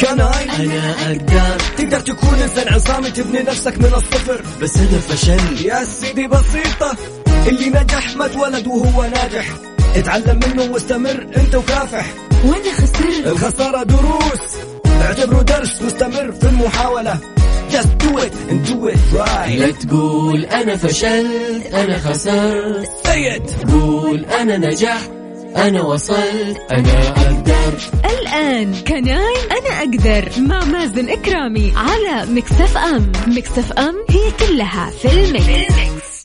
كناي أنا أقدر. تقدر تكون إنسان عصامي تبني نفسك من الصفر. بس أنا فشلت يا سيدي بسيطة اللي نجح ما اتولد وهو ناجح. اتعلم منه واستمر أنت وكافح. وأنا خسرت. الخسارة دروس. اعتبره درس مستمر في المحاولة. Just do it and do it right. لا تقول أنا فشلت أنا خسرت. Say it. قول أنا نجحت. أنا وصلت أنا أقدر. الآن كناي أنا أقدر. مع مازن إكرامي على مكسف أم. مكسف أم هي كلها في المكس.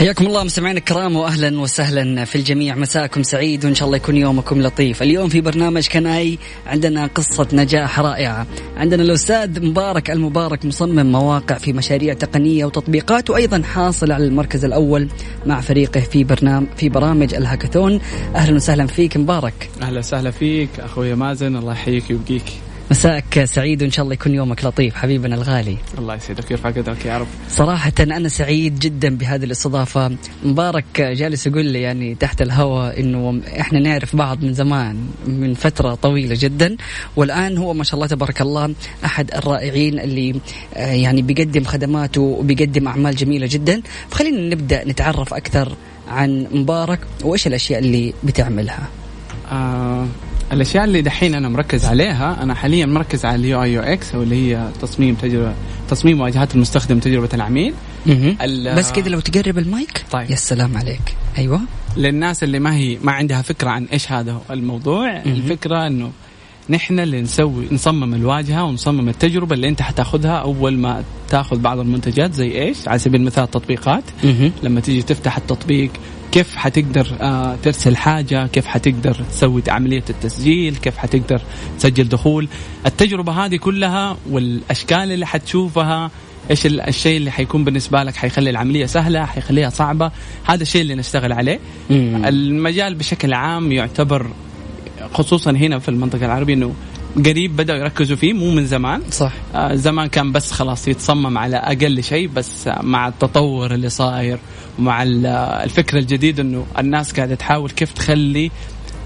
حياكم الله مستمعينا الكرام واهلا وسهلا في الجميع. مساكم سعيد وإن شاء الله يكون يومكم لطيف. اليوم في برنامج كناي عندنا قصة نجاح رائعة. عندنا الأستاذ مبارك المبارك مصمم مواقع في مشاريع تقنية وتطبيقات وأيضا حاصل على المركز الأول مع فريقه في برنامج في برامج الهاكاثون. أهلا وسهلا فيك مبارك. أهلا وسهلا فيك أخوي مازن الله يحييك ويبقيك. مساك سعيد وإن شاء الله يكون يومك لطيف. حبيبنا الغالي. الله يسعدك. ويرفع قدرك يا رب؟ صراحة أنا سعيد جدا بهذه الاستضافة. مبارك جالس يقول لي يعني تحت الهواء إنه إحنا نعرف بعض من زمان من فترة طويلة جدا. والآن هو ما شاء الله تبارك الله أحد الرائعين اللي آه، يعني بيقدم خدماته وبيقدم أعمال جميلة جدا. فخلينا نبدأ نتعرف أكثر عن مبارك وإيش الأشياء اللي بتعملها. آه الأشياء اللي دحين أنا مركز عليها أنا حاليا مركز على ال UI UX أو اللي هي تصميم تجربة تصميم واجهات المستخدم تجربة العميل. ال- بس كده لو تقرب المايك. طيب. يا سلام عليك. أيوة. للناس اللي ما هي ما عندها فكرة عن إيش هذا الموضوع الفكرة إنه نحن اللي نسوي نصمم الواجهة ونصمم التجربة اللي أنت حتاخذها أول ما تاخذ بعض المنتجات زي إيش على سبيل المثال التطبيقات. لما تيجي تفتح التطبيق كيف حتقدر آه ترسل حاجة؟ كيف حتقدر تسوي عملية التسجيل؟ كيف حتقدر تسجل دخول؟ التجربة هذه كلها والأشكال اللي حتشوفها إيش ال- الشيء اللي حيكون بالنسبة لك حيخلي العملية سهلة حيخليها صعبة هذا الشيء اللي نشتغل عليه. مم. المجال بشكل عام يعتبر خصوصا هنا في المنطقة العربية إنه قريب بدأوا يركزوا فيه مو من زمان. صح. آه، زمان كان بس خلاص يتصمم على أقل شيء بس مع التطور اللي صاير ومع آه، الفكر الجديد إنه الناس قاعدة تحاول كيف تخلي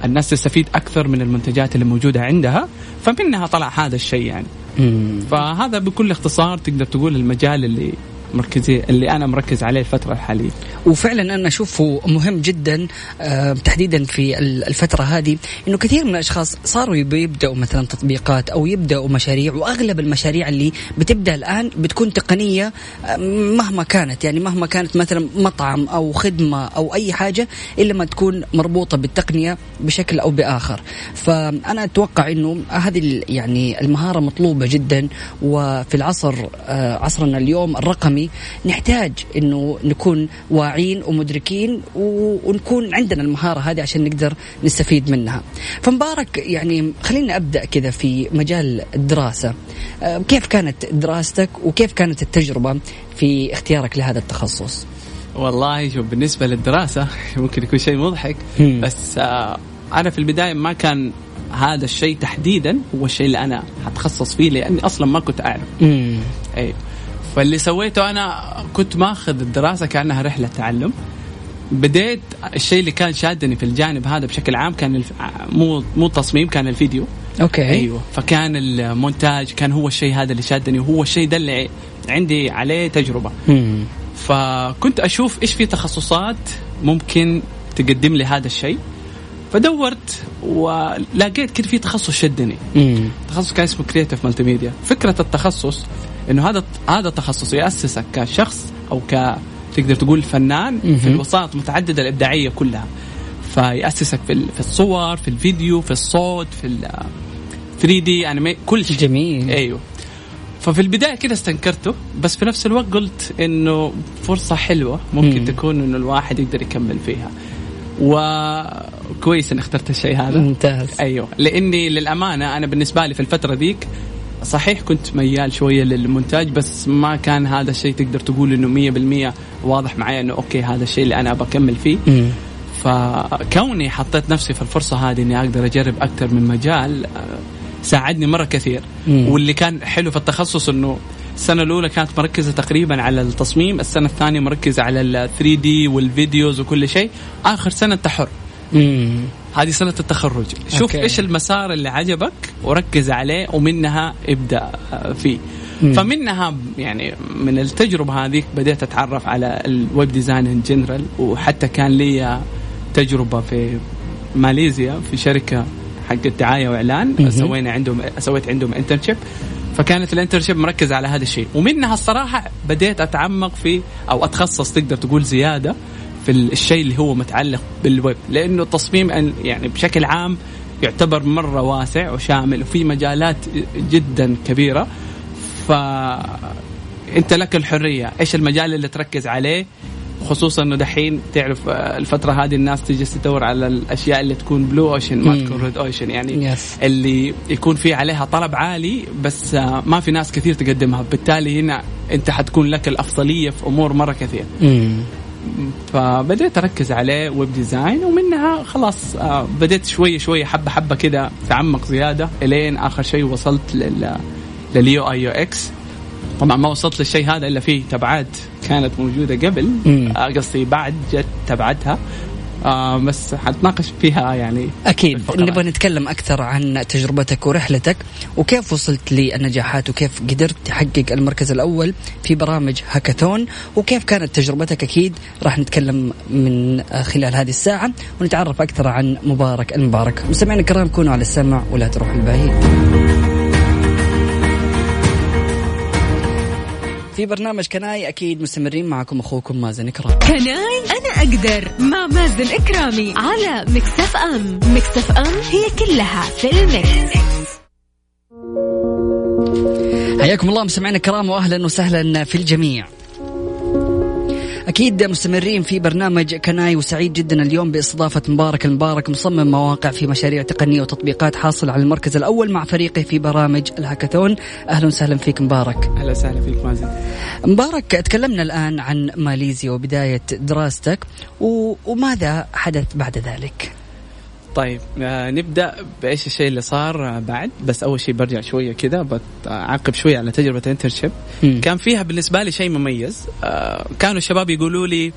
الناس تستفيد أكثر من المنتجات اللي موجودة عندها. فمنها طلع هذا الشيء يعني. مم. فهذا بكل اختصار تقدر تقول المجال اللي مركزي اللي أنا مركز عليه الفترة الحالية. وفعلا أنا أشوفه مهم جدا آه، تحديدا في ال- الفترة هذه إنه كثير من الأشخاص صاروا يب- يبدأوا مثلا تطبيقات أو يبدأوا مشاريع وأغلب المشاريع اللي بتبدأ الآن بتكون تقنية آه، مهما كانت. يعني مهما كانت مثلا مطعم أو خدمة أو أي حاجة إلا ما تكون مربوطة بالتقنية بشكل أو بآخر. فأنا أتوقع إنه هذه يعني المهارة مطلوبة جدا وفي العصر آه، عصرنا اليوم الرقمي نحتاج إنه نكون واعين ومدركين ونكون عندنا المهارة هذه عشان نقدر نستفيد منها. فمبارك يعني خلينا أبدأ كذا في مجال الدراسة. كيف كانت دراستك وكيف كانت التجربة في اختيارك لهذا التخصص؟ والله شوف بالنسبة للدراسة ممكن يكون شيء مضحك. بس آه أنا في البداية ما كان هذا الشيء تحديدا هو الشيء اللي أنا حتخصص فيه لأني أصلا ما كنت أعرف اي فاللي سويته أنا كنت ماخذ الدراسة كأنها رحلة تعلم. بديت الشيء اللي كان شادني في الجانب هذا بشكل عام كان الف... مو مو تصميم كان الفيديو. okay. أيوه. فكان المونتاج كان هو الشيء هذا اللي شادني وهو الشيء ده اللي عندي عليه تجربة. مم. فكنت أشوف إيش في تخصصات ممكن تقدم لي هذا الشيء. فدورت ولقيت كده في تخصص شدني. مم. تخصص كان اسمه creative multimedia فكرة التخصص إنه هذا هذا التخصص يأسسك كشخص أو ك تقدر تقول فنان في مهم. الوسائط المتعدده الإبداعية كلها. فيأسسك في في الصور في الفيديو في الصوت في ال 3 دي انيمي كل شيء. جميل. أيوه. ففي البداية كده استنكرته بس في نفس الوقت قلت إنه فرصة حلوة ممكن مم. تكون إنه الواحد يقدر يكمل فيها. وكويس ان اخترت الشيء هذا. ممتاز. أيوه. لإني للأمانة أنا بالنسبة لي في الفترة ذيك صحيح كنت ميال شوية للمونتاج بس ما كان هذا الشيء تقدر تقول إنه 100% واضح معي إنه أوكي هذا الشيء اللي أنا بكمل فيه مم. فكوني حطيت نفسي في الفرصة هذه إني أقدر أجرب أكثر من مجال آه، ساعدني مرة كثير مم. واللي كان حلو في التخصص إنه السنة الأولى كانت مركزة تقريبا على التصميم السنة الثانية مركزة على ال 3D وال videos وكل شيء آخر سنة انت حر مم. هذه سنة التخرج شوف okay. إيش المسار اللي عجبك وركز عليه ومنها ابدأ آه، فيه مم. فمنها يعني من التجربة هذيك بديت أتعرف على ال web design in general وحتى كان لي تجربة في ماليزيا في شركة حق دعاية وإعلان مهم. سوينا عندهم سويت عندهم internship فكانت ال internship مركز على هذا الشيء ومنها الصراحة بديت أتعمق في أو أتخصص تقدر تقول زيادة في الشيء اللي هو متعلق بالويب لأنه التصميم يعني بشكل عام يعتبر مرة واسع وشامل وفي مجالات جدا كبيرة. ف أنت لك الحرية إيش المجال اللي تركز عليه؟ خصوصا إنه دحين تعرف آه، الفترة هذه الناس تجي تدور على الأشياء اللي تكون blue ocean ما. تكون red ocean يعني Yes. اللي يكون في عليها طلب عالي بس آه، ما في ناس كثير تقدمها. بالتالي هنا أنت حتكون لك الأفضلية في أمور مرة كثير. مم. فبديت أركز عليه web design ومنها خلاص آه، بديت شوية شوية حبة حبة كده تعمق زيادة إلين آخر شيء وصلت لل لل UI UX طبعا ما وصلت للشيء هذا إلا فيه تبعات كانت موجودة قبل. آه، قصدي بعد جت تبعتها آه بس حنتناقش فيها يعني. أكيد. نبغى نتكلم أكثر عن تجربتك ورحلتك وكيف وصلت للنجاحات وكيف قدرت تحقق المركز الأول في برامج هاكاثون وكيف كانت تجربتك أكيد راح نتكلم من خلال هذه الساعة ونتعرف أكثر عن مبارك المبارك. مستمعينا الكرام كونوا على السمع ولا تروحوا البعيد. في برنامج Can I أكيد مستمرين معكم أخوكم مازن إكرام Can I أنا أقدر مع مازن إكرامي على Mix FM Mix FM هي كلها في ال mix. حياكم الله مستمعينا الكرام واهلا وسهلا في الجميع. أكيد مستمرين في برنامج Can I وسعيد جدا اليوم بإستضافة مبارك المبارك مصمم مواقع في مشاريع تقنية وتطبيقات حاصل على المركز الأول مع فريقه في برامج الهاكاثون. أهلا وسهلا فيك مبارك. أهلا وسهلا فيك مازن. مبارك تكلمنا الآن عن ماليزيا وبداية دراستك و... وماذا حدث بعد ذلك؟ طيب آه نبدأ بإيش الشيء اللي صار آه، بعد. بس أول شيء برجع شوية كذا بعقب شوية على تجربة ال internship مم. كان فيها بالنسبة لي شيء مميز. آه كانوا الشباب يقولوا لي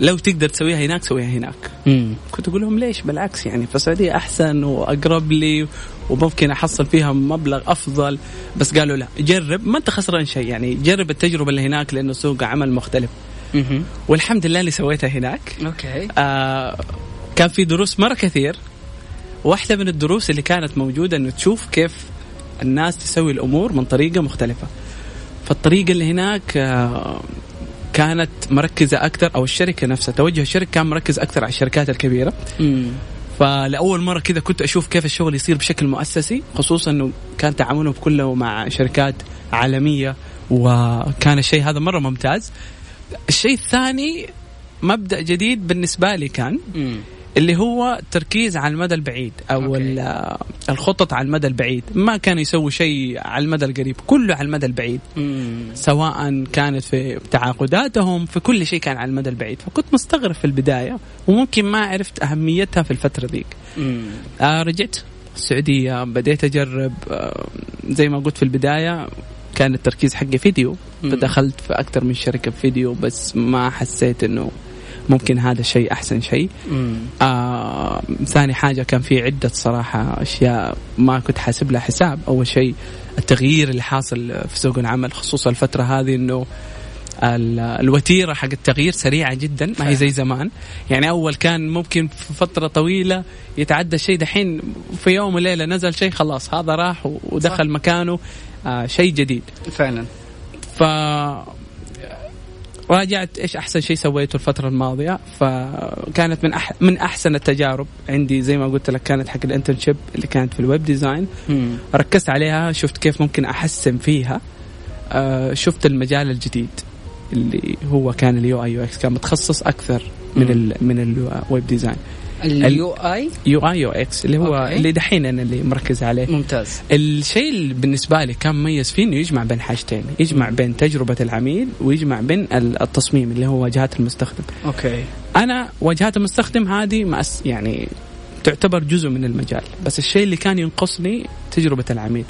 لو تقدر تسويها هناك سويها هناك. مم. كنت أقول لهم ليش؟ بالعكس يعني في السعودية أحسن وأقرب لي وممكن أحصل فيها مبلغ أفضل. بس قالوا لا جرب. ما أنت خسران شيء يعني جرب التجربة اللي هناك لأنه سوق عمل مختلف. والحمد لله اللي سويتها هناك. أوكي. آه كان في دروس مرة كثير واحدة من الدروس اللي كانت موجودة إنه تشوف كيف الناس تسوي الأمور من طريقة مختلفة فالطريقة اللي هناك آه كانت مركزة أكثر أو الشركة نفسها توجه الشركة كان مركز أكثر على الشركات الكبيرة مم. فلأول مرة كذا كنت أشوف كيف الشغل يصير بشكل مؤسسي خصوصا إنه كان تعاملهم كله مع شركات عالمية وكان الشيء هذا مرة ممتاز الشيء الثاني مبدأ جديد بالنسبة لي كان مم. اللي هو التركيز على المدى البعيد أو الخطط على المدى البعيد ما كان يسوي شيء على المدى القريب كله على المدى البعيد مم. سواء كانت في تعاقداتهم في كل شيء كان على المدى البعيد فكنت مستغرب في البداية وممكن ما عرفت أهميتها في الفترة ذيك. آه رجعت السعودية بديت أجرب آه زي ما قلت في البداية كان التركيز حقي فيديو مم. فدخلت في أكثر من شركة فيديو بس ما حسيت إنه ممكن هذا الشيء أحسن شيء. آه ثاني حاجة كان في عدة صراحة أشياء ما كنت حاسب لها حساب. أول شيء التغيير اللي حاصل في سوق العمل خصوصا الفترة هذه أنه ال- الوتيرة حق التغيير سريعة جدا ما هي زي زمان. يعني أول كان ممكن في فترة طويلة يتعدى الشيء دحين في يوم وليلة نزل شيء خلاص هذا راح ودخل مكانه. آه شيء جديد. فعلا. ف راجعت إيش أحسن شيء سويته الفترة الماضية فكانت من أح من أحسن التجارب عندي زي ما قلت لك كانت حق ال internship اللي كانت في ال web design مم. ركزت عليها شفت كيف ممكن أحسن فيها آه شفت المجال الجديد اللي هو كان ال UI UX كان متخصص أكثر من مم. ال من ال web design ال UI UI UX اللي هو okay. اللي دحين أنا اللي مركز عليه ممتاز الشيء اللي بالنسبة لي كان مميز فيه إنه يجمع بين حاجتين، يجمع مم. بين تجربة العميل ويجمع بين ال- التصميم اللي هو واجهات المستخدم. okay أنا واجهات المستخدم هذه مأس يعني تعتبر جزء من المجال، بس الشيء اللي كان ينقصني تجربة العميل.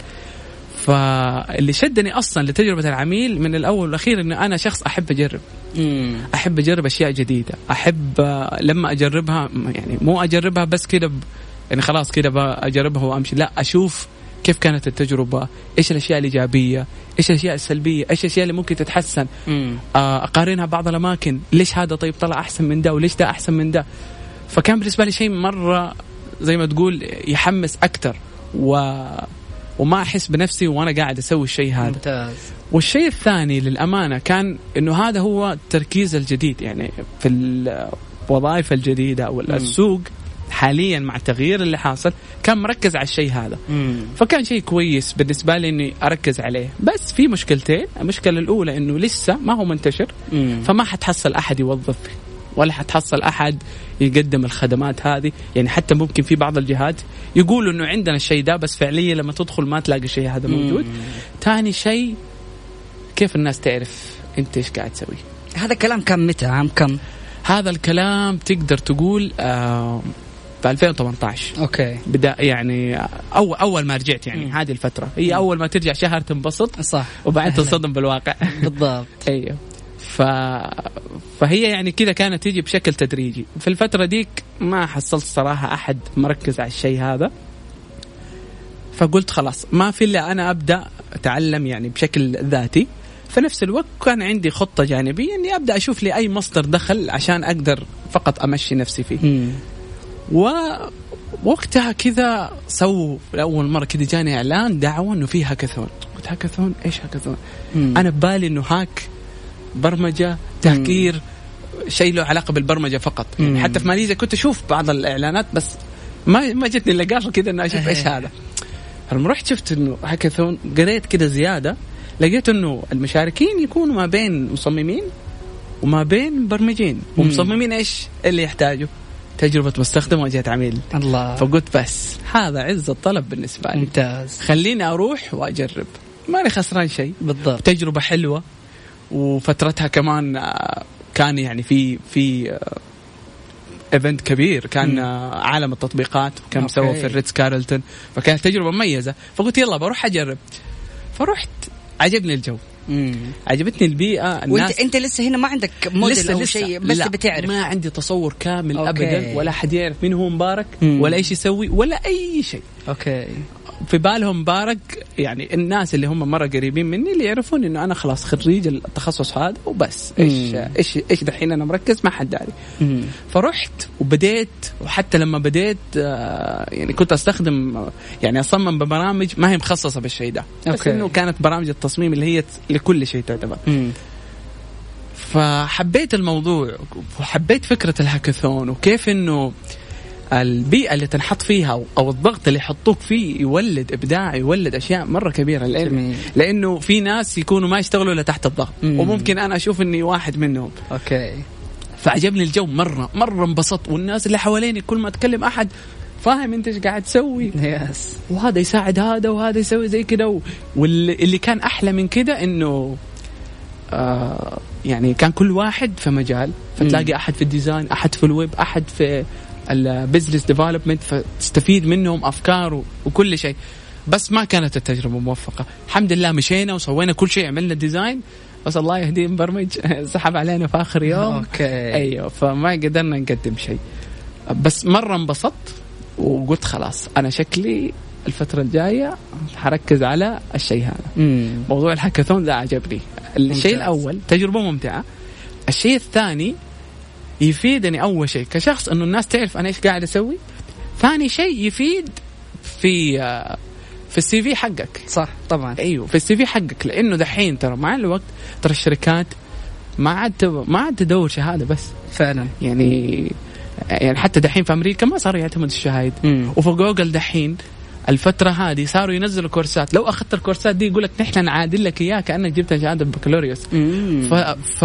فاللي شدني أصلا لتجربة العميل من الأول والأخير إنه أنا شخص أحب أجرب. مم. أحب أجرب أشياء جديدة. أحب آه، لما أجربها يعني مو أجربها بس كده ب- يعني خلاص كده أجربها وأمشي. لا أشوف كيف كانت التجربة إيش الأشياء الإيجابية إيش الأشياء السلبية إيش الأشياء اللي ممكن تتحسن. مم. آه، أقارنها بعض الأماكن. ليش هذا طيب؟ طلع أحسن من ده وليش ده أحسن من ده؟ فكان بالنسبة لي شيء مرة زي ما تقول يحمس أكثر و وما أحس بنفسي وأنا قاعد أسوي الشيء هذا. ممتاز. والشيء الثاني للأمانة كان إنه هذا هو التركيز الجديد يعني في الوظائف الجديدة أو السوق حاليا مع التغيير اللي حاصل كان مركز على الشيء هذا. مم. فكان شيء كويس بالنسبة لي إني أركز عليه. بس في مشكلتين المشكلة الأولى إنه لسه ما هو منتشر مم. فما حتحصل أحد يوظف ولا حتحصل أحد يقدم الخدمات هذه. يعني حتى ممكن في بعض الجهات يقولوا إنه عندنا الشيء ده بس فعليا لما تدخل ما تلاقي الشيء هذا موجود. ثاني شيء كيف الناس تعرف أنت إيش قاعد تسوي؟ هذا كلام كان متى؟ عام كم؟ هذا الكلام تقدر تقول آه في 2018 أوكي. بدا يعني اول أول ما رجعت يعني. هذه الفترة. هي أول ما ترجع شهر تنبسط صح. وبعدين. تصطدم بالواقع. بالضبط. أيوه. ف... فهي يعني كذا كانت تيجي بشكل تدريجي في الفترة ديك ما حصلت صراحة أحد مركز على الشيء هذا فقلت خلاص ما في إلا أنا أبدأ أتعلم يعني بشكل ذاتي في نفس الوقت كان عندي خطة جانبية إني أبدأ أشوف لي أي مصدر دخل عشان أقدر فقط أمشي نفسي فيه مم. ووقتها كذا سووا لأول مرة كذا جاني إعلان دعوة إنه في هاكاثون قلت هاكاثون إيش هاكاثون؟ مم. أنا ببالي إنه هاك برمجة تهكير شيء له علاقة بالبرمجة فقط. يعني. حتى في ماليزيا كنت أشوف بعض الإعلانات بس ما ما جتني اللقاشه كذا انه أشوف إيش إيه. هذا. فلما رحت شفت إنه هاكاثون قريت كذا زيادة لقيت إنه المشاركين يكونوا ما بين مصممين وما بين مبرمجين. ومصممين إيش؟ اللي يحتاجوا. تجربة مستخدم وجهة عميل. الله. فقلت بس هذا عز الطلب بالنسبة لي. ممتاز. خليني أروح وأجرب. ماني خسران شيء. بالضبط. تجربة حلوة. وفترتها كمان آه، كان يعني في في event كبير. كان مم. آه، عالم التطبيقات كان. مسوى في الريتز كارلتون. فكانت تجربة مميزة. فقلت يلا بروح أجرب. فرحت عجبني الجو. مم. عجبتني البيئة الناس. وانت أنت لسه هنا ما عندك موديل لسه أو شيء بس لا بتعرف. ما عندي تصور كامل okay. ابدا ولا حد يعرف مين هو مبارك مم. ولا إيش يسوي ولا أي شيء. okay. في بالهم مبارك يعني الناس اللي هم مرة قريبين مني اللي يعرفون إنه أنا خلاص خريج التخصص هذا وبس إيش مم. إيش إيش دحين أنا مركز ما حد داري. فرحت وبديت وحتى لما بديت آه، يعني كنت أستخدم يعني أصمم ببرامج ما هي مخصصة بالشيء ده بس okay. إنه كانت برامج التصميم اللي هي لكل شيء تعتبر مم. فحبيت الموضوع وحبيت فكرة الهاكاثون وكيف إنه البيئة اللي تنحط فيها أو- أو الضغط اللي يحطوك فيه يولد إبداع يولد أشياء مرة كبيرة لأن. لأنه في ناس يكونوا ما يشتغلوا إلا تحت الضغط. مم. وممكن أنا أشوف إني واحد منهم. okay. فعجبني الجو مرة مرة انبسطت. والناس اللي حواليني كل ما أتكلم أحد فاهم أنت إيش قاعد تسوي. yes وهذا يساعد هذا وهذا يسوي زي و... واللي اللي كان أحلى من كده إنه آه يعني كان كل واحد في مجال. فتلاقي أحد في ال design أحد في الويب أحد في ال business development فتستفيد منهم أفكار وكل شيء. بس ما كانت التجربة موفقة. الحمد لله مشينا وسوينا كل شيء عملنا design بس الله يهديه مبرمج. سحب علينا في آخر يوم. okay. أيوه فما قدرنا نقدم شيء. بس مرة انبسطت وقلت خلاص أنا شكلي الفترة الجاية حركز على الشيء هذا. مم. موضوع الهاكاثون ده عجبني الشيء. الأول تجربة ممتعة. الشيء الثاني يفيدني أول شيء كشخص أنه الناس تعرف أنا إيش قاعد أسوي. ثاني شيء يفيد في آه، في ال CV حقك. صح طبعا. أيوه في ال CV حقك لأنه دحين ترى مع الوقت ترى الشركات ما عاد ما عاد تدور شهادة بس. فعلا. يعني يعني حتى دحين في أمريكا ما صاروا يعتمدوا الشهايد. مم. وفي جوجل دحين الفترة هذه صاروا ينزلوا كورسات. لو أخذت الكورسات دي يقول لك نحن نعادل لك اياها كانك جبت شهاده بكالوريوس. ف... ف...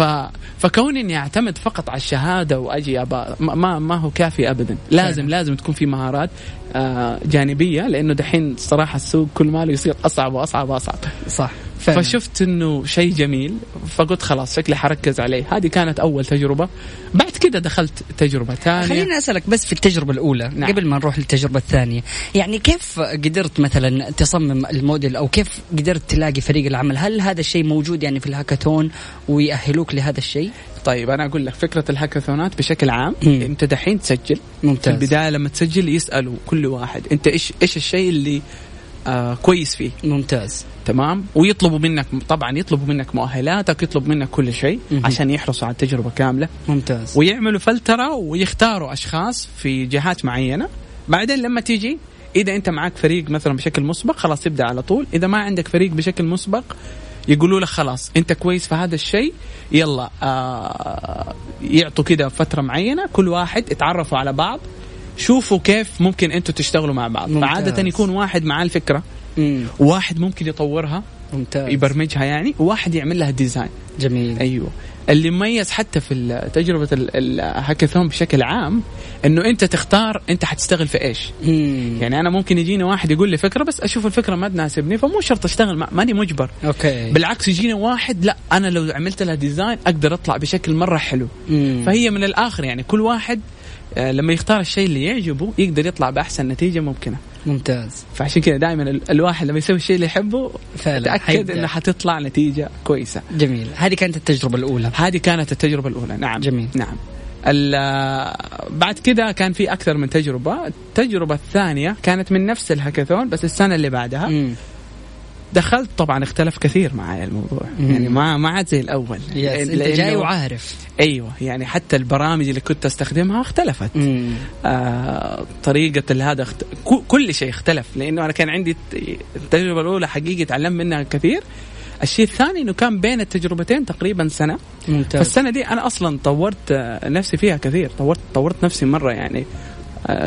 فكوني إني أعتمد فقط على الشهادة وأجي أبا... ما- ما هو كافي ابدا. لازم فعلا. لازم تكون في مهارات آه جانبية لأنه دحين صراحة السوق كل ماله يصير أصعب وأصعب وأصعب. صح. فعلا. فشفت إنه شيء جميل فقلت خلاص شكلي حركز عليه هذه كانت أول تجربة بعد كده دخلت تجربة ثانية خليني أسألك بس في التجربة الأولى نعم. قبل ما نروح للتجربة الثانية يعني كيف قدرت مثلا تصمم الموديل أو كيف قدرت تلاقي فريق العمل هل هذا الشيء موجود يعني في الهاكاثون ويأهلوك لهذا الشيء طيب أنا أقول لك فكرة الهاكاثونات بشكل عام مم. أنت دحين تسجل ممتاز. في البداية لما تسجل يسألوا كل واحد أنت إيش إيش الشيء اللي آه كويس فيه. ممتاز. تمام؟ ويطلبوا منك طبعا يطلبوا منك مؤهلاتك يطلب منك كل شيء. عشان يحرصوا على التجربة كاملة. ممتاز. ويعملوا فلترة ويختاروا أشخاص في جهات معينة. بعدين لما تيجي إذا أنت معك فريق مثلا بشكل مسبق خلاص تبدأ على طول. إذا ما عندك فريق بشكل مسبق يقولوا لك خلاص أنت كويس في هذا الشيء يلا آه يعطوا كده فترة معينة كل واحد يتعرفوا على بعض. شوفوا كيف ممكن أنتم تشتغلوا مع بعض. ممتاز. فعادة يكون واحد معاه الفكرة مم. وواحد ممكن يطورها ممتاز. يبرمجها يعني وواحد يعمل لها design جميل. أيوه. اللي مميز حتى في تجربة ال- الهاكاثون بشكل عام إنه أنت تختار أنت حتشتغل في إيش. مم. يعني أنا ممكن يجيني واحد يقول لي فكرة بس أشوف الفكرة ما تناسبني فمو شرط أشتغل ماني مجبر. okay. بالعكس يجيني واحد لا أنا لو عملت لها design أقدر أطلع بشكل مرة حلو. مم. فهي من الآخر يعني كل واحد لما يختار الشيء اللي يعجبه يقدر يطلع بأحسن نتيجة ممكنة. ممتاز. فعشان كذا دائما ال- الواحد لما يسوي الشيء اللي يحبه فعلا تاكد. إنه حتطلع نتيجة كويسة. جميل. هذه كانت التجربة الأولى. هذه كانت التجربة الأولى نعم. جميل. نعم. ال- بعد كده كان في أكثر من تجربة. التجربة الثانية كانت من نفس الهاكاثون بس السنة اللي بعدها. مم. دخلت طبعا اختلف كثير معي الموضوع. مم. يعني ما ما عاد زي الأول. يس أنت لأنه- جاي وعارف. أيوه يعني حتى البرامج اللي كنت أستخدمها اختلفت. مم. آه طريقة هذا اخت... كل شيء اختلف. لأنه أنا كان عندي التجربة الأولى حقيقي تعلمت منها كثير. الشيء الثاني إنه كان بين التجربتين تقريبا سنة. ممتاز. فالسنة دي أنا أصلا طورت نفسي فيها كثير. طورت طورت نفسي مرة يعني.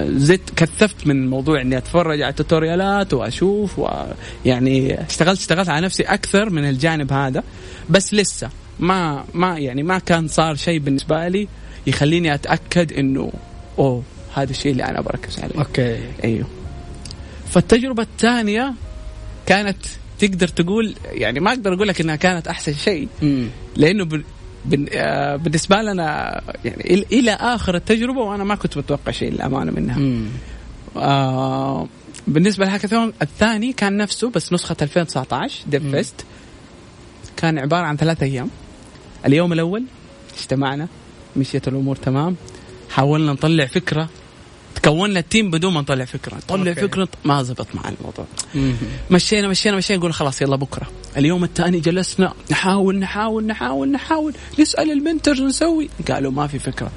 زدت كثفت من موضوع إني أتفرج على التوتوريالات وأشوف ويعني اشتغلت اشتغلت على نفسي أكثر من الجانب هذا بس لسه ما ما يعني ما كان صار شيء بالنسبة لي يخليني أتأكد إنه أوه هذا الشيء اللي أنا بركز عليه. okay. أيوه. فالتجربة الثانية كانت تقدر تقول يعني ما أقدر أقول لك إنها كانت أحسن شيء. لأنه آه، بالنسبة لنا يعني إلى آخر التجربة وأنا ما كنت متوقع شيء للأمانة منها مم. آه بالنسبة للهاكاثون الثاني كان نفسه بس نسخة 2019 Dev مم. Fest كان عبارة عن ثلاثة أيام اليوم الأول اجتمعنا مشيت الأمور تمام حاولنا نطلع فكرة تكوننا ال team بدون ما نطلع فكرة نطلع okay. فكرة ما زبط مع الموضوع مم. مشينا مشينا مشينا نقول خلاص يلا بكرة اليوم الثاني جلسنا نحاول نحاول نحاول نحاول نسأل ال mentors نسوي قالوا ما في فكرة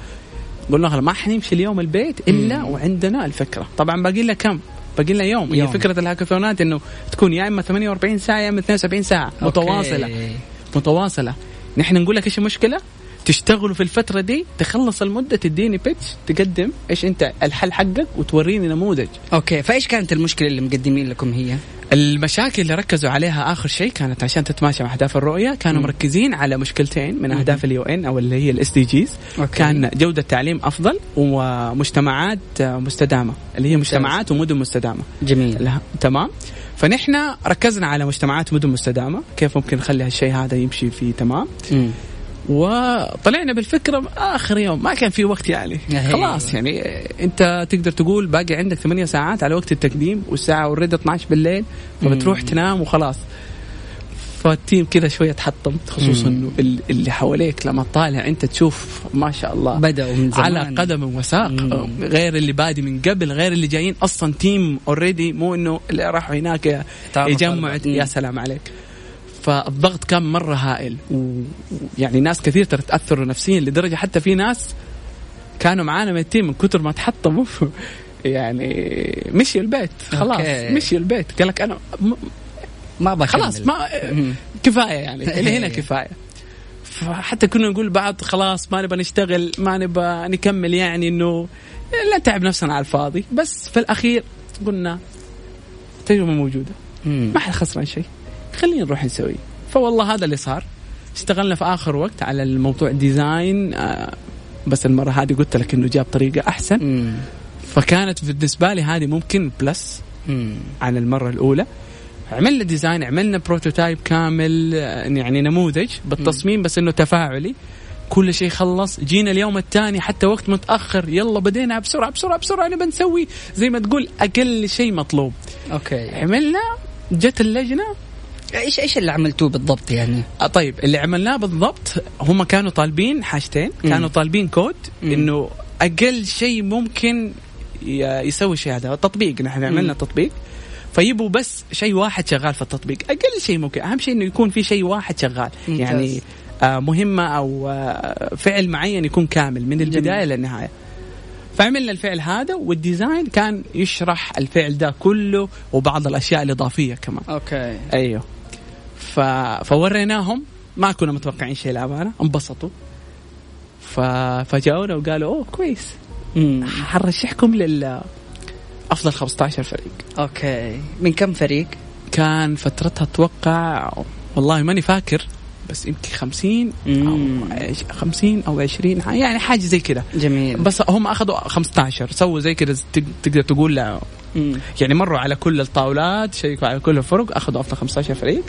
قلنا خلاص ما حنمشي اليوم البيت إلا مم. وعندنا الفكرة طبعا باقي لنا كم باقي لنا يوم. يوم. هي فكرة الهاكاثونات إنه تكون يا إما 48 ساعة يا إما 72 ساعة متواصلة okay. متواصلة نحن نقول لك إيش المشكلة تشتغلوا في الفترة دي تخلص المدة تديني pitch تقدم إيش أنت الحل حقك وتوريني نموذج okay فإيش كانت المشكلة اللي مقدمين لكم هي؟ المشاكل اللي ركزوا عليها آخر شيء كانت عشان تتماشى مع أهداف الرؤية كانوا مم. مركزين على مشكلتين من. أهداف ال UN أو اللي هي ال SDGs. كان جودة تعليم أفضل ومجتمعات مستدامة اللي هي مجتمعات ومدن مستدامة جميل لها تمام فنحن ركزنا على مجتمعات مدن مستدامة كيف ممكن نخلي هالشيء هذا يمشي فيه تمام مم. وطلعنا بالفكرة آخر يوم. ما كان في وقت يعني. خلاص يعني أنت تقدر تقول باقي عندك ثمانية ساعات على وقت التقديم والساعة already 12 بالليل فبتروح. تنام وخلاص. فال team كذا شوية تحطم خصوصا. انه ال- اللي حواليك. لما تطالع أنت تشوف ما شاء الله بدأوا من زمان. على قدم وساق. مم. غير اللي بادي من قبل غير اللي جايين. أصلا team already مو إنه اللي راحوا هناك يجمع يا سلام عليك. فالضغط كان مرة هائل. ويعني ناس كثير ترى تأثروا نفسيا لدرجة حتى في ناس كانوا معانا من ال team من كثر ما تحطموا. يعني مشي البيت خلاص okay. مشي البيت. قال لك أنا م- ما بكمل خلاص ما مم. كفاية يعني. إلى هنا كفاية. فحتى كنا نقول بعض خلاص ما نبغى نشتغل ما نبغى نكمل يعني إنه لا نتعب نفسنا على الفاضي. بس في الأخير قلنا تجربة موجودة. ما حد خسران شيء. خلينا نروح نسوي. فوالله هذا اللي صار. اشتغلنا في آخر وقت على الموضوع design آه بس المرة هذه قلت لك إنه جاب طريقة أحسن. مم. فكانت بالنسبة لي هذه ممكن plus مم. عن المرة الأولى. عملنا design عملنا prototype كامل آه، يعني نموذج بالتصميم بس إنه تفاعلي. كل شيء خلص. جينا اليوم الثاني حتى وقت متأخر. يلا بدينا بسرعة بسرعة بسرعة نبى نسوي زي ما تقول أقل شيء مطلوب. okay. عملنا جت اللجنة إيش إيش اللي عملتوه بالضبط يعني؟ آه طيب اللي عملناه بالضبط هم كانوا طالبين حاجتين. كانوا طالبين كود. إنه أقل شيء ممكن يسوي الشيء هذا تطبيق. نحن عملنا تطبيق. فيبوا بس شيء واحد شغال في التطبيق. أقل شيء ممكن. أهم شيء إنه يكون في شيء واحد شغال. ممتاز. يعني آه مهمة أو آه فعل معين يكون كامل من البداية للنهايه فعملنا الفعل هذا وال design كان يشرح الفعل ده كله وبعض الأشياء الإضافية كمان. okay. أيوه. ف... فوريناهم. ما كنا متوقعين شيء للأمانة. انبسطوا. ف... فجاونا وقالوا أوه كويس. حنرشحكم لل أفضل 15 فريق. okay. من كم فريق؟ كان فترتها أتوقع والله ماني فاكر بس يمكن 50 أو مم. عش- 50 أو 20 يعني حاجة زي كذا جميل. بس هم أخذوا 15 سووا زي كذا تق- تقدر تقول لا. يعني مروا على كل الطاولات شيكوا على كل الفرق أخذوا أفضل 15 فريق.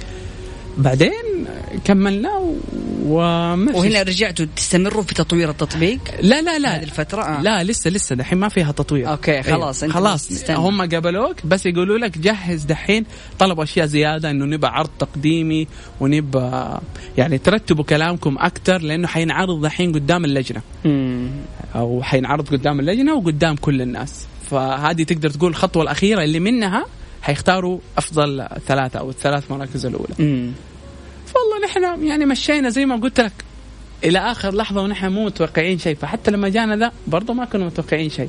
بعدين كملنا. ومشي. وهنا رجعتوا تستمروا في تطوير التطبيق لا لا لا هذه الفترة آه. لا لسه لسه دحين ما فيها تطوير أوكي، خلاص، أيوه. أنت بس خلاص تستنى. هم قبلوك بس يقولوا لك جهز دحين طلبوا أشياء زيادة إنه نبى عرض تقديمي ونبى يعني ترتبوا كلامكم أكثر لأنه حينعرض دحين قدام اللجنة مم. أو حينعرض قدام اللجنة وقدام كل الناس فهذه تقدر تقول الخطوة الأخيرة اللي منها حيختاروا أفضل ثلاثة أو الثلاث مراكز الأولى مم. فالله نحن يعني مشينا زي ما قلت لك إلى آخر لحظة ونحن مو متوقعين شيء فحتى لما جانا ذا برضه ما كنا متوقعين شيء.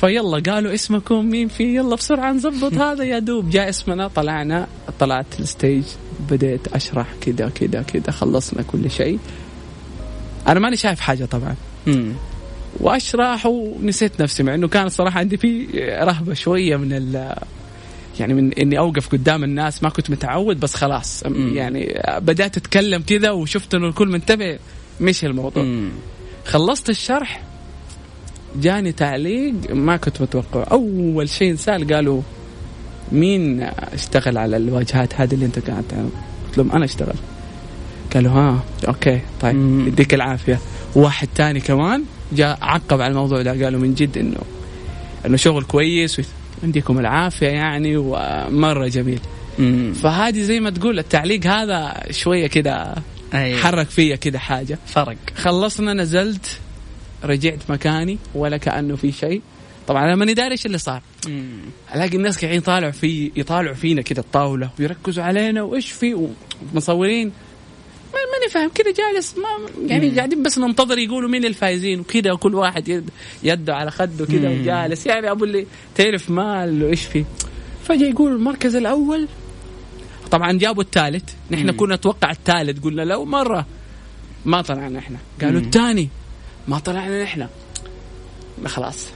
فيلا قالوا اسمكم مين في يلا بسرعة نظبط هذا يا دوب جاء اسمنا طلعنا طلعت ال stage بديت أشرح كذا كذا كذا خلصنا كل شيء أنا ماني شايف حاجة طبعا مم. وأشرح ونسيت نفسي مع إنه كان الصراحة عندي في رهبة شوية من ال يعني من إني أوقف قدام الناس ما كنت متعود بس خلاص مم. يعني بدأت أتكلم كذا وشفت إنه الكل منتبه مشي الموضوع مم. خلصت الشرح جاني تعليق ما كنت متوقع أول شيء انسال قالوا مين اشتغل على الواجهات هذه اللي أنت قاعد؟ قلت لهم أنا أشتغل قالوا ها أوكي طيب. يديك العافية واحد تاني كمان جاء عقب على الموضوع ده قالوا من جد إنه إنه شغل كويس ويديكم العافية يعني ومرة جميل. فهذه زي ما تقول التعليق هذا شوية كده أيوة. حرك فيا كده حاجة فرق خلصنا نزلت رجعت مكاني ولا كأنه في شيء طبعا أنا ماني داري إيش اللي صار مم. الاقي الناس قاعدين يطالعوا في يطالعوا فينا كده الطاولة ويركزوا علينا وإيش في ومصورين ماني فاهم. كذا جالس ما يعني قاعدين بس ننتظر يقولوا مين الفايزين وكذا وكل واحد يد يده على خده كذا. وجالس. يعني أبو اللي تعرف مال وإيش في فجأة يقول المركز الأول. طبعا جابوا الثالث. نحن. كنا نتوقع الثالث. قلنا لو مرة ما طلعنا إحنا. قالوا. الثاني ما طلعنا نحن خلاص.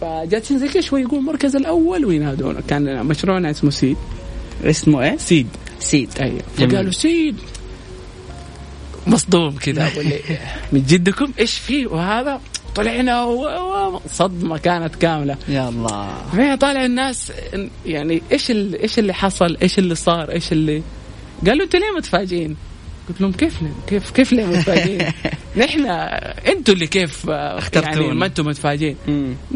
فجالسين زي كذا شوي يقول المركز الأول وينادونا كان مشروعنا اسمه سيد. اسمه إيه؟ سيد. سيد. أيوه. فقالوا سيد. مصدوم كذا من جدكم إيش في وهذا طلعنا. صدمة كانت كاملة يا الله فهي طالع الناس يعني إيش. إيش اللي حصل إيش اللي صار إيش اللي قالوا أنتوا ليه متفاجئين قلت لهم كيف ليه؟ كيف كيف ليه متفاجئين؟ نحن أنتوا اللي كيف آه، اخترتونا. يعني ما أنتم متفاجئين.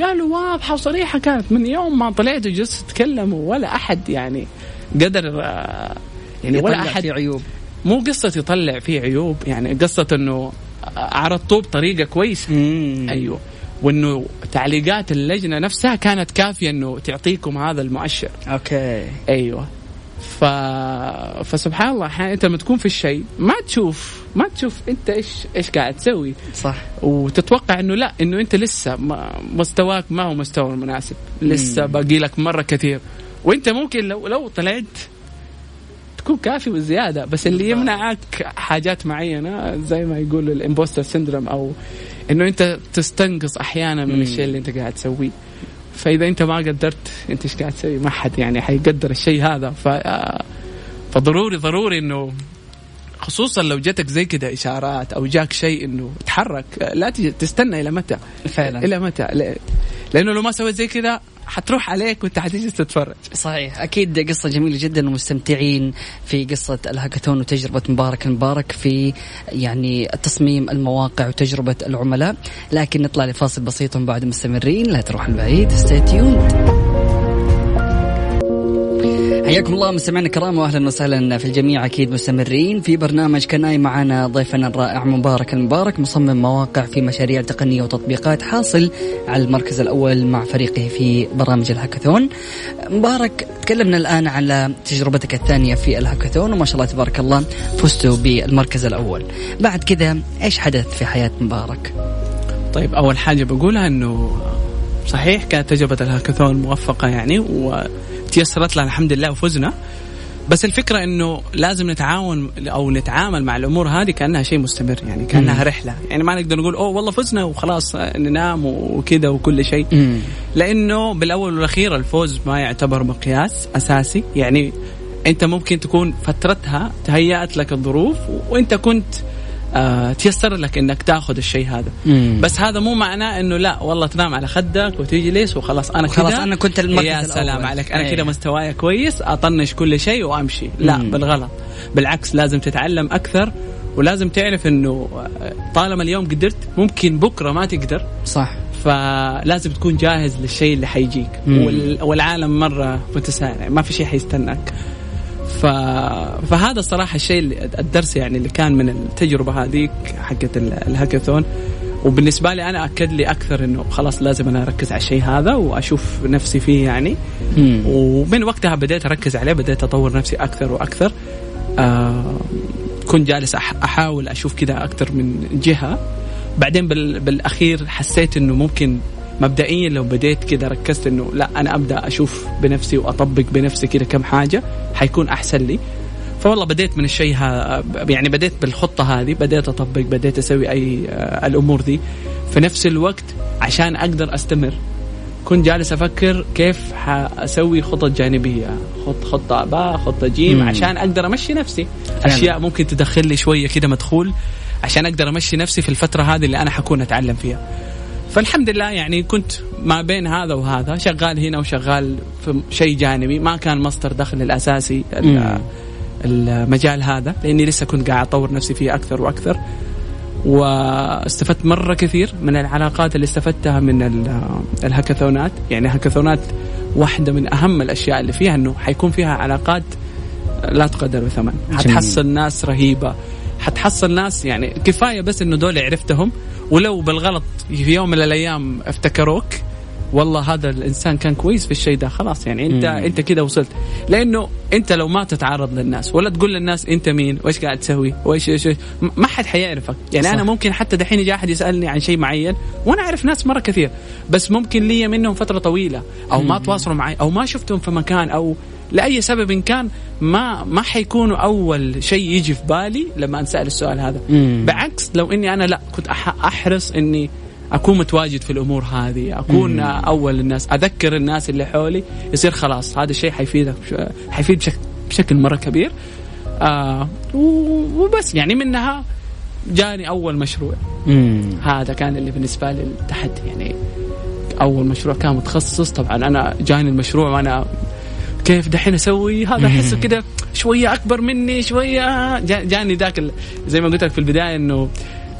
قالوا واضحة وصريحة كانت من يوم ما طلعت وجلست تتكلموا ولا أحد يعني قدر آه، يعني ولا أحد في عيوب مو قصة يطلع فيه عيوب يعني قصة إنه عرضتوه بطريقه كويسة. مم. أيوه. وإنه تعليقات اللجنة نفسها كانت كافية إنه تعطيكم هذا المؤشر. أوكي. أيوه. ف... فسبحان الله أحيانا أنت لما تكون في الشيء ما تشوف ما تشوف أنت إيش إيش قاعد تسوي. صح. وتتوقع إنه لا إنه أنت لسه ما مستواك ما هو مستوى المناسب. لسه. باقي لك مرة كثير. وأنت ممكن لو لو طلعت تكون كافي وزيادة بس اللي يمنعك حاجات معينة زي ما يقولوا ال imposter syndrome أو إنه أنت تستنقص أحيانا من. الشيء اللي أنت قاعد تسويه. فإذا أنت ما قدرت أنت إيش قاعد تسوي؟ ما حد يعني حيقدر الشيء هذا. ف فضروري ضروري إنه خصوصا لو جاتك زي كده إشارات أو جاك شيء إنه تحرك لا تستنى إلى متى؟ فعلا. إلى متى؟ لأنه لو ما سويت زي كذا حتروح عليك وانت حتيجي تتفرج. صحيح. أكيد قصة جميلة جدا ومستمتعين في قصة الهاكاثون وتجربة مبارك المبارك في يعني تصميم المواقع وتجربة العملاء. لكن نطلع لفاصل بسيط وبعد مستمرين. لا تروح البعيد. stay tuned حياكم الله مستمعينا الكرام واهلا وسهلا في الجميع أكيد مستمرين في برنامج كناي معنا ضيفنا الرائع مبارك المبارك مصمم مواقع في مشاريع تقنية وتطبيقات حاصل على المركز الأول مع فريقه في برامج الهاكاثون. مبارك تكلمنا الآن على تجربتك الثانية في الهاكاثون وما شاء الله تبارك الله فزتوا بالمركز الأول. بعد كذا إيش حدث في حياة مبارك؟ طيب أول حاجة بقولها إنه صحيح كانت تجربة الهاكاثون موفقة يعني و تيسرت لنا الحمد لله وفزنا. بس الفكرة إنه لازم نتعاون أو نتعامل مع الأمور هذه كأنها شيء مستمر يعني كأنها رحلة. يعني ما نقدر نقول أوه والله فزنا وخلاص ننام وكذا وكل شيء. لأنه بالأول والأخير الفوز ما يعتبر مقياس أساسي. يعني أنت ممكن تكون فترتها تهيأت لك الظروف وأنت كنت آه تيسر لك إنك تاخذ الشيء هذا. مم. بس هذا مو معناه إنه لا والله تنام على خدك وتجلس وخلاص. أنا خلاص أنا كنت المركز يا سلام عليك. أنا كذا مستواي كويس أطنش كل شيء وأمشي. لا مم. بالغلط. بالعكس لازم تتعلم أكثر ولازم تعرف إنه طالما اليوم قدرت ممكن بكرة ما تقدر. صح. فلازم تكون جاهز للشيء اللي حيجيك. والعالم مرة متسارع. ما في شيء حيستناك. ف... فهذا الصراحة الشيء الدرس يعني اللي كان من التجربة هذيك حقت الهاكاثون. وبالنسبة لي أنا أكد لي أكثر إنه خلاص لازم أنا أركز على الشيء هذا وأشوف نفسي فيه يعني. مم. ومن وقتها بديت أركز عليه بديت أطور نفسي أكثر وأكثر. آه كنت جالس أحاول أشوف كذا أكثر من جهة. بعدين بالأخير حسيت إنه ممكن مبدئيا لو بديت كذا ركزت إنه لا أنا أبدأ أشوف بنفسي وأطبق بنفسي كذا كم حاجة حيكون أحسن لي. فوالله بديت من الشيء يعني بديت بالخطة هذه بديت أطبق بديت أسوي أي آه، الأمور دي. في نفس الوقت عشان أقدر أستمر كنت جالس أفكر كيف حأسوي خطط جانبية. خط خطة باء خطة جيم مم. عشان أقدر أمشي نفسي. أشياء ممكن تدخل لي شوية كذا مدخول عشان أقدر أمشي نفسي في الفترة هذه اللي أنا حكون أتعلم فيها. فالحمد لله يعني كنت ما بين هذا وهذا شغال هنا وشغال في شيء جانبي. ما كان مصدر دخل الأساسي المجال هذا لأني لسه كنت قاعد أطور نفسي فيه أكثر وأكثر. واستفدت مرة كثير من العلاقات اللي استفدتها من الهاكاثونات. يعني هاكاثونات واحدة من أهم الأشياء اللي فيها إنه حيكون فيها علاقات لا تقدر بثمن. حتحصل ناس رهيبة. حتحصل ناس يعني كفاية بس إنه دول عرفتهم. ولو بالغلط في يوم من الأيام افتكروك والله هذا الإنسان كان كويس في الشيء ده خلاص يعني أنت مم. أنت كده وصلت لأنه أنت لو ما تتعرض للناس ولا تقول للناس أنت مين وإيش قاعد تسوي وايش إيش ما حد حيعرفك يعني صح. أنا ممكن حتى دحين يجي أحد يسألني عن شيء معين وأنا أعرف ناس مرة كثير بس ممكن لي منهم فترة طويلة أو مم. ما تواصلوا معي أو ما شفتهم في مكان أو لأي سبب كان ما ما حيكونوا أول شيء يجي في بالي لما أنسأل السؤال هذا مم. بعكس لو إني أنا لا كنت أحرص إني أكون متواجد في الأمور هذه أكون مم. أول الناس أذكر الناس اللي حولي يصير خلاص هذا الشيء حيفيدك حيفيد بشكل, بشكل مرة كبير آه وبس يعني منها جاني أول مشروع مم. هذا كان اللي بالنسبة لي التحدي يعني أول مشروع كان متخصص طبعا أنا جاني المشروع وأنا كيف دحين أسوي هذا؟ احس كذا شوية أكبر مني شوية جاني ذاك زي ما قلت لك في البداية إنه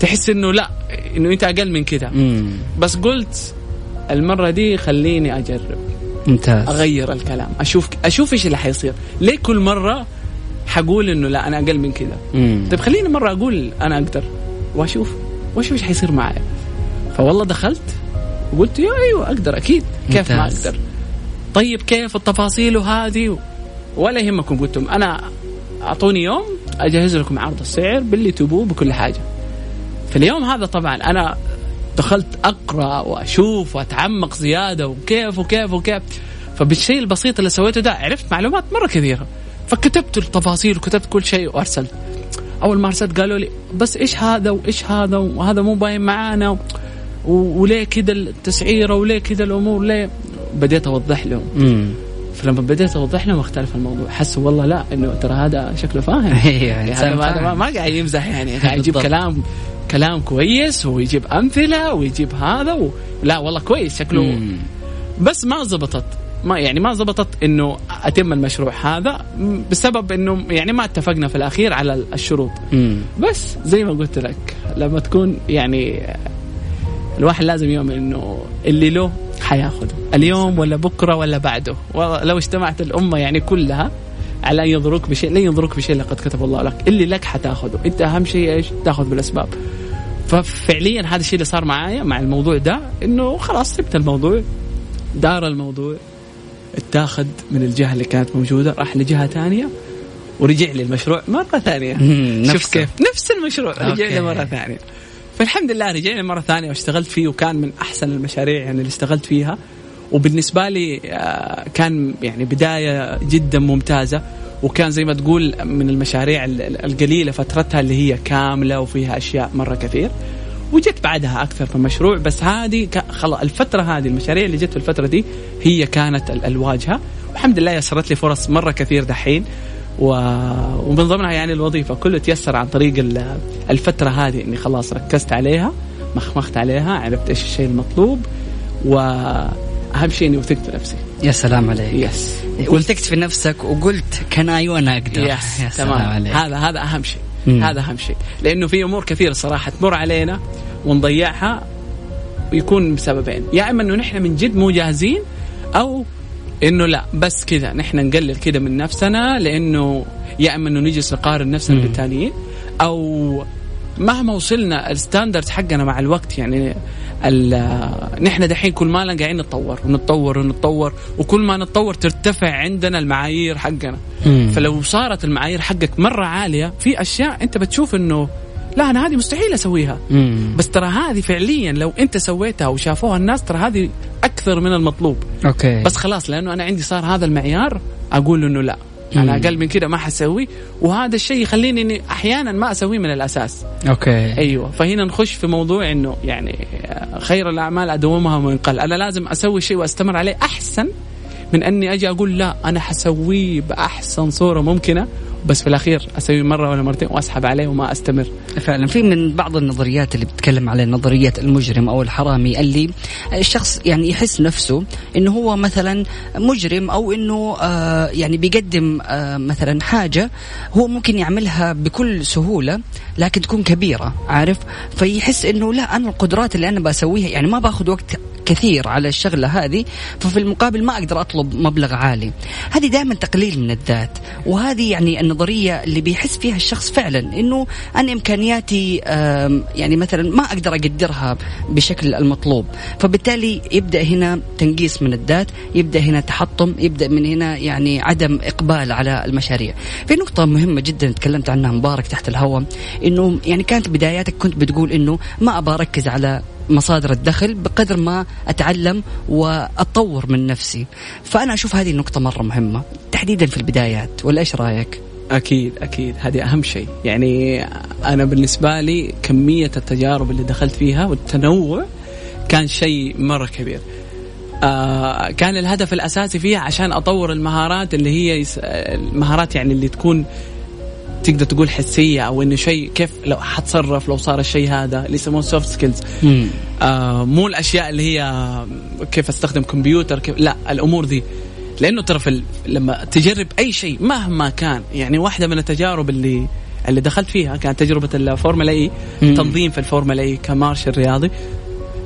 تحس إنه لا إنه أنت أقل من كذا بس قلت المرة دي خليني أجرب. ممتاز. أغير الكلام أشوف أشوف إيش اللي حيصير. ليه كل مرة حقول إنه لا أنا أقل من كذا طيب خليني مرة أقول أنا أقدر وأشوف وأشوف إيش حيصير معي فوالله دخلت وقلت يا أيوه أقدر أكيد. كيف ممتاز. ما أقدر؟ طيب كيف التفاصيل وهذه ولا يهمكم قلتم أنا أعطوني يوم أجهز لكم عرض السعر باللي تبوه بكل حاجة. في اليوم هذا طبعا أنا دخلت أقرأ وأشوف وأتعمق زيادة وكيف وكيف وكيف. فبالشيء البسيط اللي سويته ده عرفت معلومات مرة كثيرة. فكتبت التفاصيل وكتبت كل شيء وأرسلت. أول ما أرسلت قالوا لي بس إيش هذا وإيش هذا وهذا مو باين معانا وليه كذا التسعيرة وليه كذا الأمور ليه؟ بديت أوضح لهم مم. فلما بديت أوضح لهم اختلف الموضوع. حسوا والله لا إنه ترى هذا شكله فاهم. يعني هذا ما, ما قاعد يمزح يعني. قاعد يجيب كلام كلام كويس ويجيب أمثلة ويجيب هذا و... لا والله كويس شكله. مم. بس ما زبطت. ما يعني ما زبطت إنه أتم المشروع هذا بسبب إنه يعني ما اتفقنا في الأخير على الشروط. مم. بس زي ما قلت لك لما تكون يعني الواحد لازم يؤمن إنه اللي له حياخذه اليوم ولا بكرة ولا بعده. ولو اجتمعت الأمة يعني كلها على أن يضروك بشيء لن يضروك بشيء لقد كتب الله لك. اللي لك حتاخذه أنت أهم شيء إيش؟ تاخذ بالأسباب. ففعليا هذا الشيء اللي صار معايا مع الموضوع ده إنه خلاص سبت الموضوع. دار الموضوع. اتاخذ من الجهة اللي كانت موجودة راح لجهة ثانية ورجع لي المشروع مرة ثانية. شوف. كيف. نفس المشروع رجع. لي مرة ثانية. فالحمد لله رجع لي مرة ثانية واشتغلت فيه وكان من أحسن المشاريع يعني اللي اشتغلت فيها. وبالنسبة لي آه، كان يعني بداية جدا ممتازة. وكان زي ما تقول من المشاريع ال- ال- القليلة فترتها اللي هي كاملة وفيها أشياء مرة كثير. وجت بعدها أكثر من مشروع. بس هذه خلاص الفترة هذه المشاريع اللي جت في الفترة دي هي كانت ال- الواجهة. والحمد لله يسرت لي فرص مرة كثير دحين. ومن ضمنها يعني الوظيفة. كله تيسر عن طريق ال- الفترة هذه إني خلاص ركزت عليها مخمخت عليها عرفت إيش الشيء المطلوب وأهم شيء إني وثقت بنفسي يا سلام عليك. yes وثقت في نفسك وقلت Can I وأنا أقدر؟ yes يا سلام تمام عليك. هذا هذا أهم شيء. مم. هذا أهم شيء. لأنه في أمور كثيرة صراحة تمر علينا ونضيعها ويكون بسببين. يا إما إنه نحن من جد مو جاهزين أو إنه لا بس كذا نحن نقلل كذا من نفسنا لإنه يا إما إنه نجلس نقارن نفسنا مم. بالثانيين أو مهما وصلنا الستاندرد حقنا مع الوقت يعني ال- نحن دحين كل ما لنا قاعدين نتطور ونتطور ونتطور وكل ما نتطور ترتفع عندنا المعايير حقنا مم. فلو صارت المعايير حقك مرة عالية في أشياء أنت بتشوف إنه لا أنا هذه مستحيل أسويها مم. بس ترى هذه فعليا لو أنت سويتها وشافوها الناس ترى هذه أكثر من المطلوب. أوكي. بس خلاص لأنه أنا عندي صار هذا المعيار أقول إنه لا. أنا أقل من كده ما حسوي. وهذا الشيء يخليني إني أحيانا ما أسويه من الأساس. أوكي. أيوه. فهنا نخش في موضوع إنه يعني خير الأعمال أدومها وان قل. أنا لازم أسوي شيء وأستمر عليه أحسن من أني أجي أقول لا أنا حسويه بأحسن صورة ممكنة. بس في الأخير اسويه مرة ولا مرتين وأسحب عليه وما أستمر. فعلا. في من بعض النظريات اللي بتتكلم على نظرية المجرم أو الحرامي اللي الشخص يعني يحس نفسه إنه هو مثلا مجرم أو إنه آه يعني بيقدم آه مثلا حاجة هو ممكن يعملها بكل سهولة لكن تكون كبيرة عارف؟ فيحس إنه لا أنا القدرات اللي أنا بسويها يعني ما باخذ وقت كثير على الشغلة هذه ففي المقابل ما أقدر أطلب مبلغ عالي. هذه دائما تقليل من الذات وهذه يعني النظرية اللي بيحس فيها الشخص فعلا إنه أنا إمكانياتي يعني مثلا ما أقدر أقدرها بشكل المطلوب. فبالتالي يبدأ هنا تنقيس من الذات يبدأ هنا تحطم يبدأ من هنا يعني عدم إقبال على المشاريع. في نقطة مهمة جدا تكلمت عنها مبارك تحت الهواء إنه يعني كانت بداياتك كنت بتقول إنه ما أبغى أركز على مصادر الدخل بقدر ما أتعلم واتطور من نفسي. فأنا أشوف هذه النقطة مرة مهمة. تحديدا في البدايات ولا إيش رأيك؟ أكيد أكيد. هذه أهم شيء. يعني أنا بالنسبة لي كمية التجارب اللي دخلت فيها والتنوع كان شيء مرة كبير. آه كان الهدف الأساسي فيها عشان أطور المهارات اللي هي المهارات يعني اللي تكون تقدر تقول حسية أو إنه شيء كيف لو حتصرف لو صار الشيء هذا اللي يسمونه soft skills. آه مو الأشياء اللي هي كيف أستخدم كمبيوتر كيف لا الأمور دي لأنه ترى في لما تجرب أي شيء مهما كان يعني واحدة من التجارب اللي اللي دخلت فيها كانت تجربة الـ Formula E. تنظيم في الـ Formula E ك marshal رياضي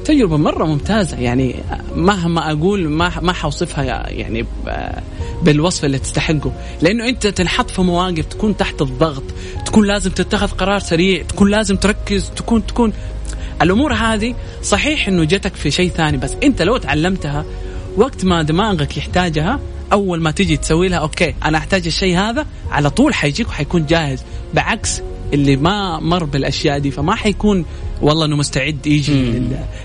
تجربة مرة ممتازة. يعني مهما أقول ما ما حوصفها يعني بالوصف اللي تستحقه. لأنه أنت تنحط في مواقف تكون تحت الضغط تكون لازم تتخذ قرار سريع تكون لازم تركز تكون تكون. الأمور هذه صحيح إنه جتك في شيء ثاني بس أنت لو تعلمتها وقت ما دماغك يحتاجها أول ما تيجي تسوي لها أوكي أنا أحتاج الشيء هذا على طول حيجيك وحيكون جاهز. بعكس اللي ما مر بالأشياء دي فما حيكون والله إنه مستعد يجي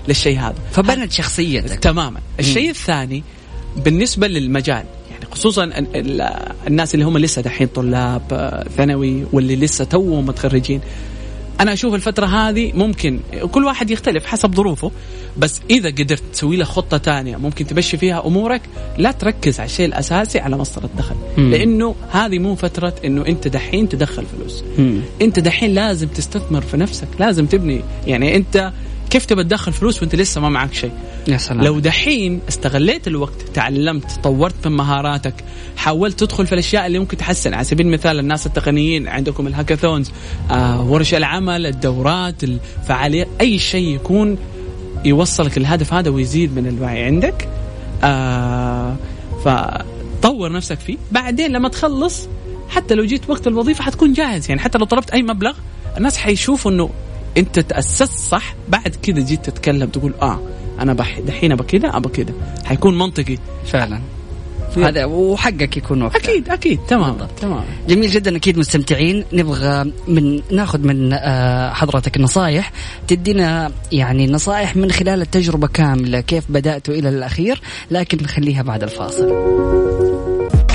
للشيء هذا. فبنت شخصيتك. تماما. الشيء الثاني بالنسبة للمجال يعني خصوصا ال- ال- الناس اللي هم لسه دحين طلاب آه، ثانوي واللي لسه توهم متخرجين أنا أشوف الفترة هذه ممكن كل واحد يختلف حسب ظروفه بس إذا قدرت تسوي له خطة تانية ممكن تمشي فيها أمورك لا تركز على الشيء الأساسي على مصدر الدخل مم. لأنه هذه مو فترة إنه أنت دحين تدخل فلوس مم. أنت دحين لازم تستثمر في نفسك لازم تبني يعني أنت كيف تبى تدخل فلوس وانت لسه ما معك شيء؟ يا سلام. لو دحين استغليت الوقت تعلمت طورت من مهاراتك حاولت تدخل في الأشياء اللي ممكن تحسن. على سبيل المثال الناس التقنيين عندكم الهاكاثونز آه ورش العمل الدورات الفعاليات أي شيء يكون يوصلك الهدف هذا ويزيد من الوعي عندك آه فطور نفسك فيه. بعدين لما تخلص حتى لو جيت وقت الوظيفة حتكون جاهز. يعني حتى لو طلبت أي مبلغ الناس حيشوفوا إنه انت تأسست صح بعد كذا جيت تتكلم تقول آه أنا بح دحين أبى كذا أبى كذا حيكون منطقي. فعلا. هذا وحقك يكون وقتها. أكيد أكيد. تمام تمام. جميل جدا أكيد مستمتعين. نبغى من ناخذ من آه، حضرتك نصائح تدينا يعني نصائح من خلال التجربة كاملة كيف بداتوا إلى الأخير. لكن نخليها بعد الفاصل.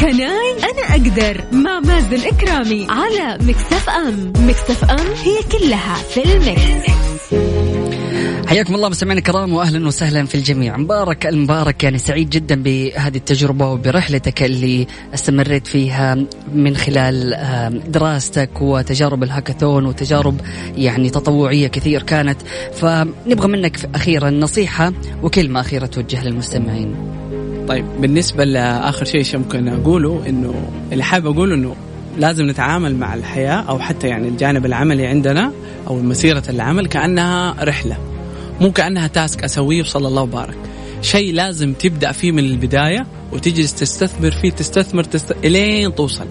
كناي أنا أقدر مع مازن إكرامي على مكتف أم. مكتف أم هي كلها في المكس. حياكم الله مستمعينا الكرام واهلا وسهلا في الجميع. مبارك المبارك يعني سعيد جدا بهذه التجربة وبرحلتك اللي استمريت فيها من خلال دراستك وتجارب الهاكاثون وتجارب يعني تطوعية كثير كانت. فنبغى منك أخيرا نصيحة وكلمة أخيرة توجه للمستمعين. طيب بالنسبة لآخر شيء ممكن أقوله؟ إنه اللي حابب أقوله إنه لازم نتعامل مع الحياة أو حتى يعني الجانب العملي عندنا أو مسيرة العمل كأنها رحلة مو كأنها تاسك أسويه وصلى الله وبارك. شيء لازم تبدأ فيه من البداية وتجلس تستثمر فيه تستثمر تست... إلين توصل.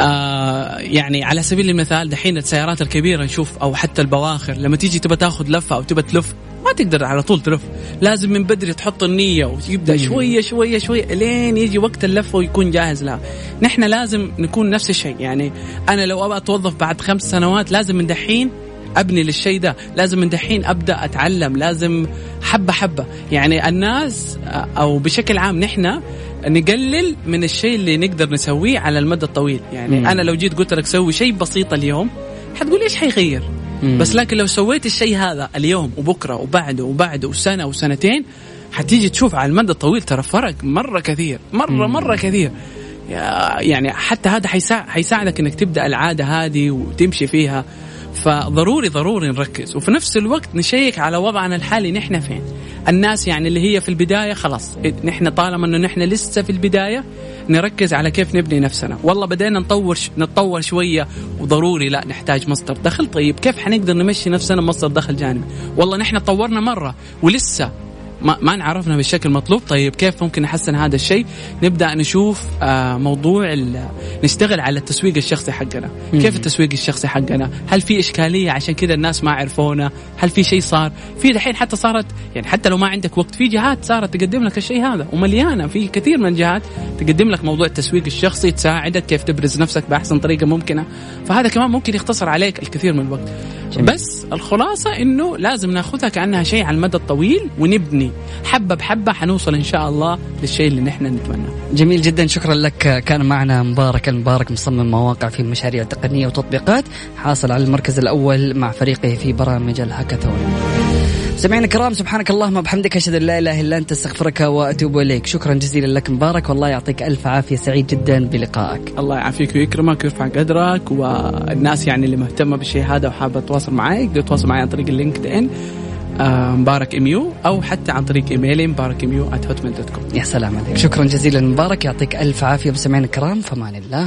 آه يعني على سبيل المثال دحين السيارات الكبيرة نشوف أو حتى البواخر لما تيجي تبى تاخذ لفة أو تبى تلف ما تقدر على طول تلف. لازم من بدري تحط النية ويبدأ شوية شوية شوية لين يجي وقت اللفة ويكون جاهز. لها نحن لازم نكون نفس الشيء. يعني أنا لو أبغى أتوظف بعد خمس سنوات لازم من دحين أبني للشيء ده. لازم من دحين أبدأ أتعلم. لازم حبة حبة. يعني الناس أو بشكل عام نحن نقلل من الشيء اللي نقدر نسويه على المدى الطويل. يعني مم. أنا لو جيت قلت لك سوي شيء بسيط اليوم حتقول إيش حيغير؟ مم. بس لكن لو سويت الشيء هذا اليوم وبكرة وبعده وبعده وسنة وسنتين حتيجي تشوف على المدى الطويل ترى فرق مرة كثير مرة مم. مرة كثير يعني حتى هذا حيساعدك إنك تبدأ العادة هذه وتمشي فيها فضروري ضروري نركز وفي نفس الوقت نشيك على وضعنا الحالي نحن فين الناس يعني اللي هي في البداية خلاص نحن طالما إنه نحن لسه في البداية نركز على كيف نبني نفسنا. والله بدينا نطور نتطور شوية وضروري لا نحتاج مصدر دخل. طيب كيف حنقدر نمشي نفسنا مصدر دخل جانبي؟ والله نحن تطورنا مرة ولسه ما, ما انعرفنا بالشكل المطلوب. طيب كيف ممكن نحسن هذا الشيء؟ نبدأ نشوف آه موضوع نشتغل على التسويق الشخصي حقنا. كيف التسويق الشخصي حقنا؟ هل في إشكالية؟ عشان كذا الناس ما عرفونا هل في شيء صار؟ في دحين حتى صارت يعني حتى لو ما عندك وقت في جهات صارت تقدم لك الشيء هذا. ومليانة في كثير من الجهات تقدم لك موضوع التسويق الشخصي تساعدك كيف تبرز نفسك بأحسن طريقة ممكنة. فهذا كمان ممكن يختصر عليك الكثير من الوقت. جميل. بس الخلاصة إنه لازم نأخذها كأنها شيء على المدى الطويل ونبني. حبة بحبة حنوصل إن شاء الله للشيء اللي نحن نتمناه. جميل جدا شكرا لك كان معنا مبارك المبارك مصمم مواقع في مشاريع تقنية وتطبيقات حاصل على المركز الأول مع فريقه في برامج الهاكاثون. سمعنا الكرام سبحانك اللهم وبحمدك أشهد أن لا إله إلا أنت أستغفرك وأتوب إليك شكرا جزيلا لك مبارك والله يعطيك ألف عافية سعيد جدا بلقائك الله يعافيك ويكرمك ويرفع قدرك والناس يعني اللي مهتمة بالشيء هذا وحابة تتواصل معي يقدر يتواصل معي عن طريق ال LinkedIn مبارك اميو أو حتى عن طريق ايميلي مبارك اميو com يا سلام عليك شكرا جزيلا مبارك. يعطيك ألف عافية مستمعينا الكرام. فمان الله.